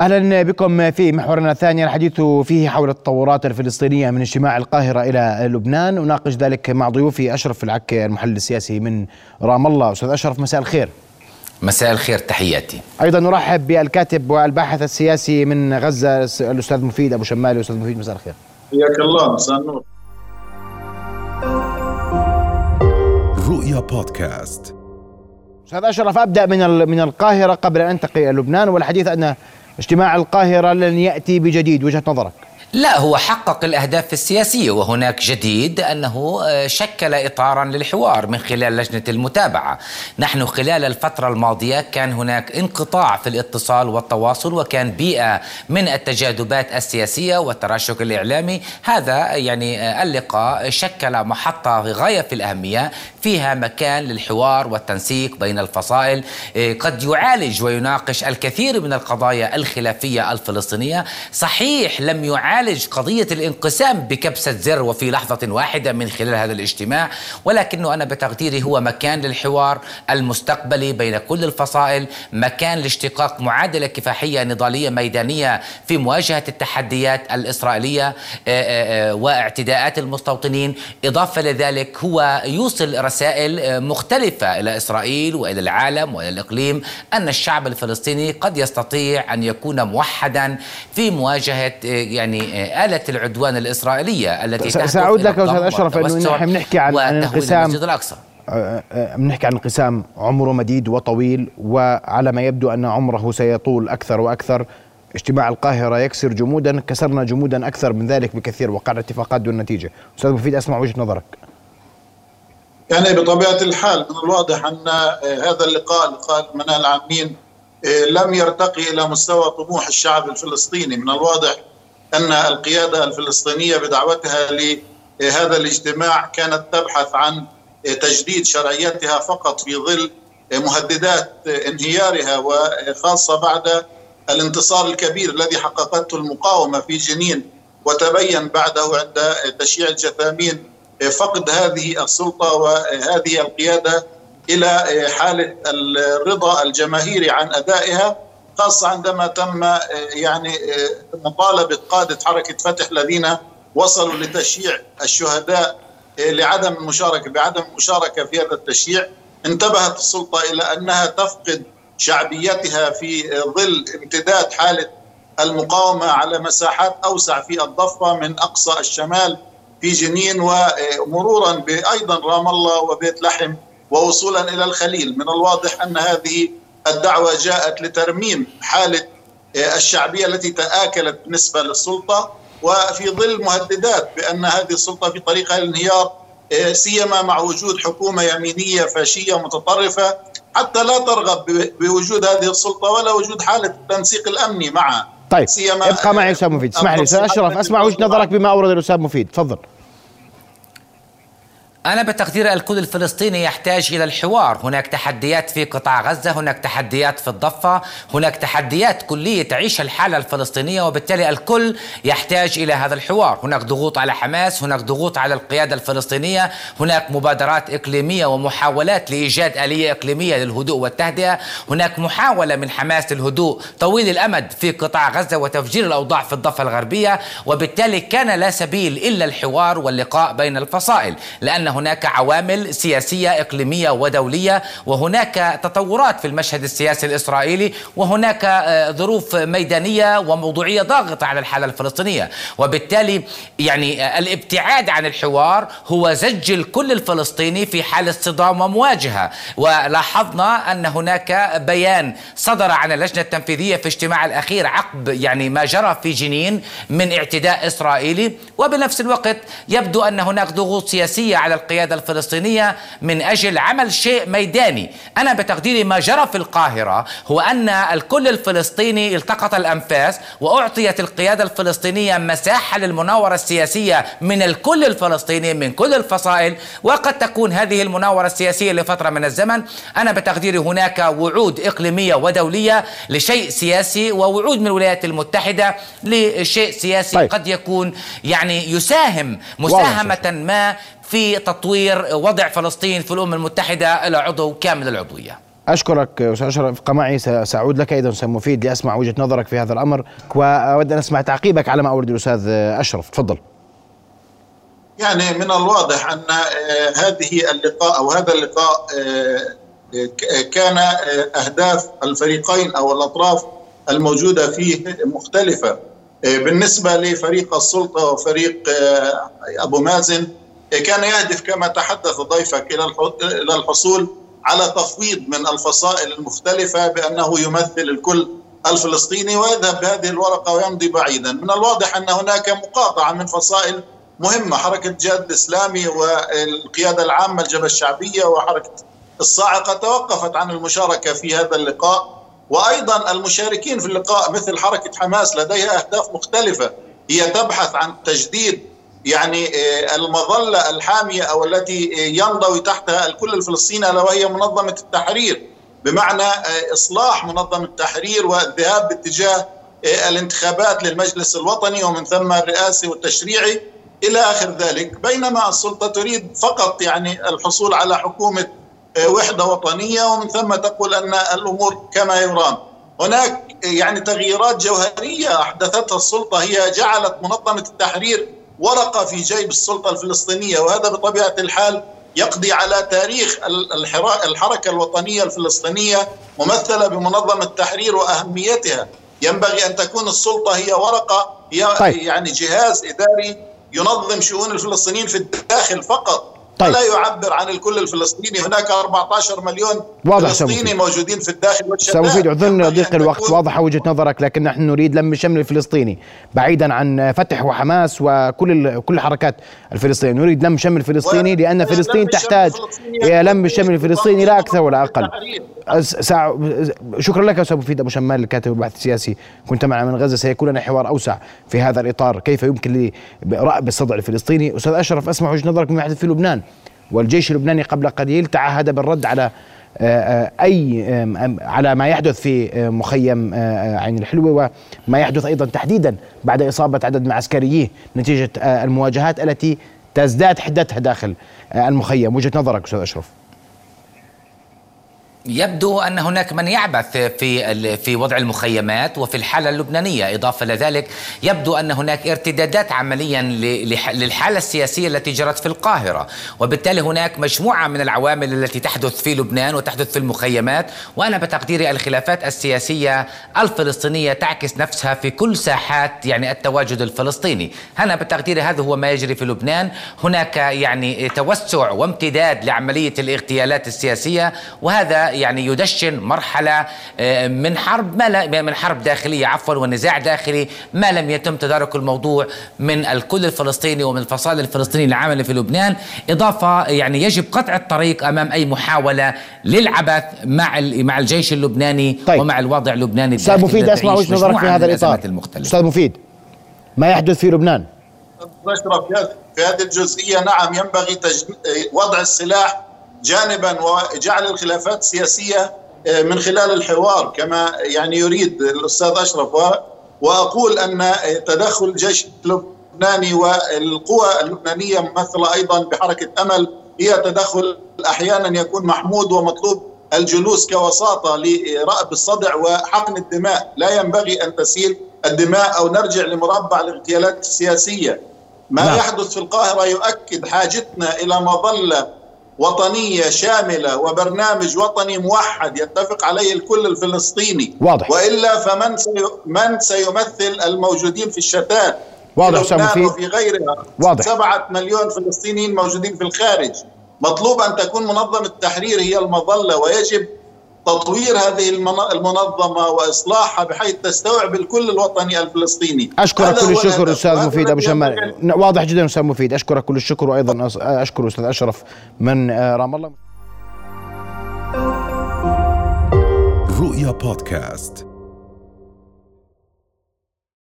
أهلا بكم في محورنا الثاني. الحديث فيه حول التطورات الفلسطينية من اجتماع القاهرة إلى لبنان. أناقش ذلك مع ضيوفي أشرف العكي المحلل السياسي من رام الله. أستاذ أشرف مساء الخير. مساء الخير تحياتي. أيضا نرحب بالكاتب والباحث السياسي من غزة الأستاذ مفيد أبو شمال. أستاذ مفيد مساء الخير. حياك الله مساء النور. رؤيا بودكاست. أستاذ أشرف أبدأ من من القاهرة قبل أن انتقل إلى لبنان. والحديث أن اجتماع القاهرة لن يأتي بجديد. وجهة نظرك. لا هو حقق الأهداف السياسية وهناك جديد أنه آه، شكل إطارا للحوار من خلال لجنة المتابعة. نحن خلال الفترة الماضية كان هناك انقطاع في الاتصال والتواصل وكان بيئة من التجاذبات السياسية والتراشق الإعلامي. هذا يعني آه، اللقاء شكل محطة غاية في الأهمية فيها مكان للحوار والتنسيق بين الفصائل آه، قد يعالج ويناقش الكثير من القضايا الخلافية الفلسطينية. صحيح لم يعالج يعالج قضية الانقسام بكبسة زر وفي لحظة واحدة من خلال هذا الاجتماع ولكنه أنا بتقديري هو مكان للحوار المستقبلي بين كل الفصائل مكان لاشتقاق معادلة كفاحية نضالية ميدانية في مواجهة التحديات الإسرائيلية آه، آه، آه، واعتداءات المستوطنين. إضافة لذلك هو يوصل رسائل مختلفة إلى إسرائيل وإلى العالم وإلى الإقليم أن الشعب الفلسطيني قد يستطيع أن يكون موحدا في مواجهة يعني آلة العدوان الإسرائيلية التي سأعود لك أستاذ أشرف أنه نحن بنحكي عن انقسام الأقصى. آه، آه، بنحكي عن انقسام عمره مديد وطويل وعلى ما يبدو أن عمره سيطول أكثر وأكثر. اجتماع القاهرة يكسر جمودا كسرنا جمودا أكثر من ذلك بكثير وقعنا اتفاقات دون نتيجة. أستاذ مفيد أسمع وجهة نظرك. يعني بطبيعة الحال من الواضح أن آه، هذا اللقاء لقاء المنال العامين لم يرتقي إلى مستوى طموح الشعب الفلسطيني. من الواضح أن القيادة الفلسطينية بدعوتها لهذا الاجتماع كانت تبحث عن تجديد شرعيتها فقط في ظل مهددات انهيارها وخاصة بعد الانتصار الكبير الذي حققته المقاومة في جنين وتبين بعده عند تشييع الجثامين فقد هذه السلطة وهذه القيادة إلى حالة الرضا الجماهيري عن أدائها. خاصة عندما تم آه، يعني آه، مطالبة قادة حركة فتح الذين وصلوا لتشييع الشهداء آه، لعدم المشاركة بعدم المشاركة في هذا التشييع. انتبهت السلطة إلى أنها تفقد شعبيتها في ظل امتداد حالة المقاومة على مساحات أوسع في الضفة من أقصى الشمال في جنين ومرورا بأيضا رام الله وبيت لحم ووصولا إلى الخليل. من الواضح أن هذه الدعوة جاءت لترميم حالة آه، الشعبية التي تآكلت بالنسبة للسلطة وفي ظل مهددات بأن هذه السلطة في طريقها للانهيار آه، سيما مع وجود حكومة يمينية فاشية متطرفة حتى لا ترغب بوجود هذه السلطة ولا وجود حالة التنسيق الأمني معها. طيب سيما ابقى معي أستاذ مفيد. اسمح لي أستاذ أشرف أسمع وجهة نظرك بما أورد الأستاذ مفيد. تفضل. أنا بتقدير الكل الفلسطيني يحتاج إلى الحوار. هناك تحديات في قطاع غزة هناك تحديات في الضفة هناك تحديات كلية تعيش الحالة الفلسطينية وبالتالي الكل يحتاج إلى هذا الحوار. هناك ضغوط على حماس هناك ضغوط على القيادة الفلسطينية هناك مبادرات إقليمية ومحاولات لإيجاد آلية إقليمية للهدوء والتهدئة هناك محاولة من حماس للهدوء طويل الأمد في قطاع غزة وتفجير الأوضاع في الضفة الغربية وبالتالي كان لا سبيل إلا الحوار واللقاء بين الفصائل لأن هناك عوامل سياسية إقليمية ودولية وهناك تطورات في المشهد السياسي الإسرائيلي وهناك آه، ظروف ميدانية وموضوعية ضاغطة على الحالة الفلسطينية. وبالتالي يعني آه، الابتعاد عن الحوار هو زج الكل الفلسطيني في حالة صدام ومواجهة. ولاحظنا أن هناك بيان صدر عن اللجنة التنفيذية في اجتماع الأخير عقب يعني ما جرى في جنين من اعتداء إسرائيلي. وبنفس الوقت يبدو أن هناك ضغوط سياسية على القيادة الفلسطينية من أجل عمل شيء ميداني. أنا بتقديري ما جرى في القاهرة هو أن الكل الفلسطيني التقط الأنفاس وأعطيت القيادة الفلسطينية مساحة للمناورة السياسية من الكل الفلسطيني من كل الفصائل. وقد تكون هذه المناورة السياسية لفترة من الزمن. أنا بتقديري هناك وعود إقليمية ودولية لشيء سياسي ووعود من الولايات المتحدة لشيء سياسي طيب. قد يكون يعني يساهم مساهمة ما في تطوير وضع فلسطين في الأمم المتحدة إلى عضو كامل العضوية. أشكرك أستاذ أشرف ابقى معي سأعود لك أيضا أستاذ مفيد لأسمع وجهة نظرك في هذا الأمر وأود أن أسمع تعقيبك على ما أورد الأستاذ أشرف. تفضل. يعني من الواضح أن آه، هذه اللقاء أو هذا اللقاء آه، كان آه، أهداف الفريقين أو الأطراف الموجودة فيه مختلفة. بالنسبة لفريق السلطة وفريق أبو مازن كان يهدف كما تحدث ضيفك إلى الحصول على تفويض من الفصائل المختلفة بأنه يمثل الكل الفلسطيني ويذهب بهذه الورقة ويمضي بعيدا، من الواضح أن هناك مقاطعة من فصائل مهمة حركة الجهاد الإسلامي والقيادة العامة الجبهه الشعبيه وحركة الصاعقة. توقفت عن المشاركة في هذا اللقاء. وأيضا المشاركين في اللقاء مثل حركة حماس لديها أهداف مختلفة. هي تبحث عن تجديد يعني آه، المظلة الحامية أو التي ينضوي تحتها الكل الفلسطيني ألا وهي منظمة التحرير. بمعنى آه، إصلاح منظمة التحرير والذهاب باتجاه آه، الانتخابات للمجلس الوطني ومن ثم الرئاسي والتشريعي إلى آخر ذلك. بينما السلطة تريد فقط يعني الحصول على حكومة آه، وحدة وطنية ومن ثم تقول أن الأمور كما يرام. هناك يعني تغييرات جوهرية أحدثتها السلطة. هي جعلت منظمة التحرير ورقه في جيب السلطة الفلسطينية وهذا بطبيعة الحال يقضي على تاريخ الحركة الوطنية الفلسطينية ممثلة بمنظمة التحرير وأهميتها ينبغي أن تكون السلطة هي ورقة هي طيب. يعني جهاز إداري ينظم شؤون الفلسطينيين في الداخل فقط طيب. لا يعبر عن الكل الفلسطيني. هناك 14 مليون واضح فلسطيني موجودين في الداخل والشتات مفيد اعذرني ضيق الوقت واضحة وجهة نظرك لكن نحن نريد لم الشمل الفلسطيني بعيدا عن فتح وحماس وكل كل الحركات الفلسطينية. نريد لم شمل الفلسطيني لأن فلسطين تحتاج إلى لم الشمل الفلسطيني لا أكثر ولا أقل. ساعة شكرا لك أستاذ مفيد أبو شمال الكاتب البحث السياسي. كنت معنا من غزة سيكون لنا حوار أوسع في هذا الإطار. كيف يمكن لرأب الصدع الفلسطيني؟ أستاذ أشرف أسمع وجهة نظرك يحدث في لبنان. والجيش اللبناني قبل قليل تعهد بالرد على آه، آه، أي على ما يحدث في آه، مخيم عين الحلوه وما يحدث أيضا تحديدا بعد إصابة عدد من عسكريه نتيجة المواجهات التي تزداد حدتها داخل المخيم. وجهة نظرك أستاذ أشرف؟ يبدو أن هناك من يعبث في في وضع المخيمات وفي الحالة اللبنانية. إضافة لذلك يبدو أن هناك ارتدادات عمليا للحالة السياسية التي جرت في القاهرة. وبالتالي هناك مجموعة من العوامل التي تحدث في لبنان وتحدث في المخيمات. وأنا بتقديري الخلافات السياسية الفلسطينية تعكس نفسها في كل ساحات يعني التواجد الفلسطيني. أنا بتقديري هذا هو ما يجري في لبنان. هناك يعني توسع وامتداد لعملية الاغتيالات السياسية. وهذا يعني يدشن مرحلة آه، من حرب ما لا من حرب داخلية عفوا ونزاع داخلي ما لم يتم تدارك الموضوع من الكل الفلسطيني ومن الفصائل الفلسطينية العامله في لبنان إضافة يعني يجب قطع الطريق أمام أي محاولة للعبث مع مع الجيش اللبناني طيب. ومع الوضع اللبناني أستاذ مفيد أسمع وجهة نظرك في هذا الإطار أستاذ مفيد ما يحدث في لبنان في هذه الجزئية نعم ينبغي. وضع السلاح جانبا وجعل الخلافات السياسية آه، من خلال الحوار كما يعني يريد الأستاذ أشرف وأقول أن تدخل الجيش اللبناني والقوى اللبنانية ممثله أيضا بحركة أمل هي تدخل أحيانا يكون محمود ومطلوب الجلوس كوساطة لرأب الصدع وحقن الدماء، لا ينبغي أن تسيل الدماء أو نرجع لمربع الاغتيالات السياسية. ما لا. نعم. يحدث في القاهرة يؤكد حاجتنا إلى مظله وطنية شاملة وبرنامج وطني موحد يتفق عليه الكل الفلسطيني. واضح. وإلا فمن سي من سيمثل الموجودين في الشتات واضح في وفي غيرها. واضح. سبعة مليون فلسطينيين موجودين في الخارج. مطلوب أن تكون منظمة التحرير هي المظلة ويجب تطوير هذه المنظمة وإصلاحها بحيث تستوعب الكل الوطني الفلسطيني. أشكرك كل الشكر أستاذ مفيد أبو شمال. واضح جدا أستاذ مفيد. أشكرك كل الشكر وأيضا أشكر أستاذ أشرف من آه، رام الله. رؤيا بودكاست.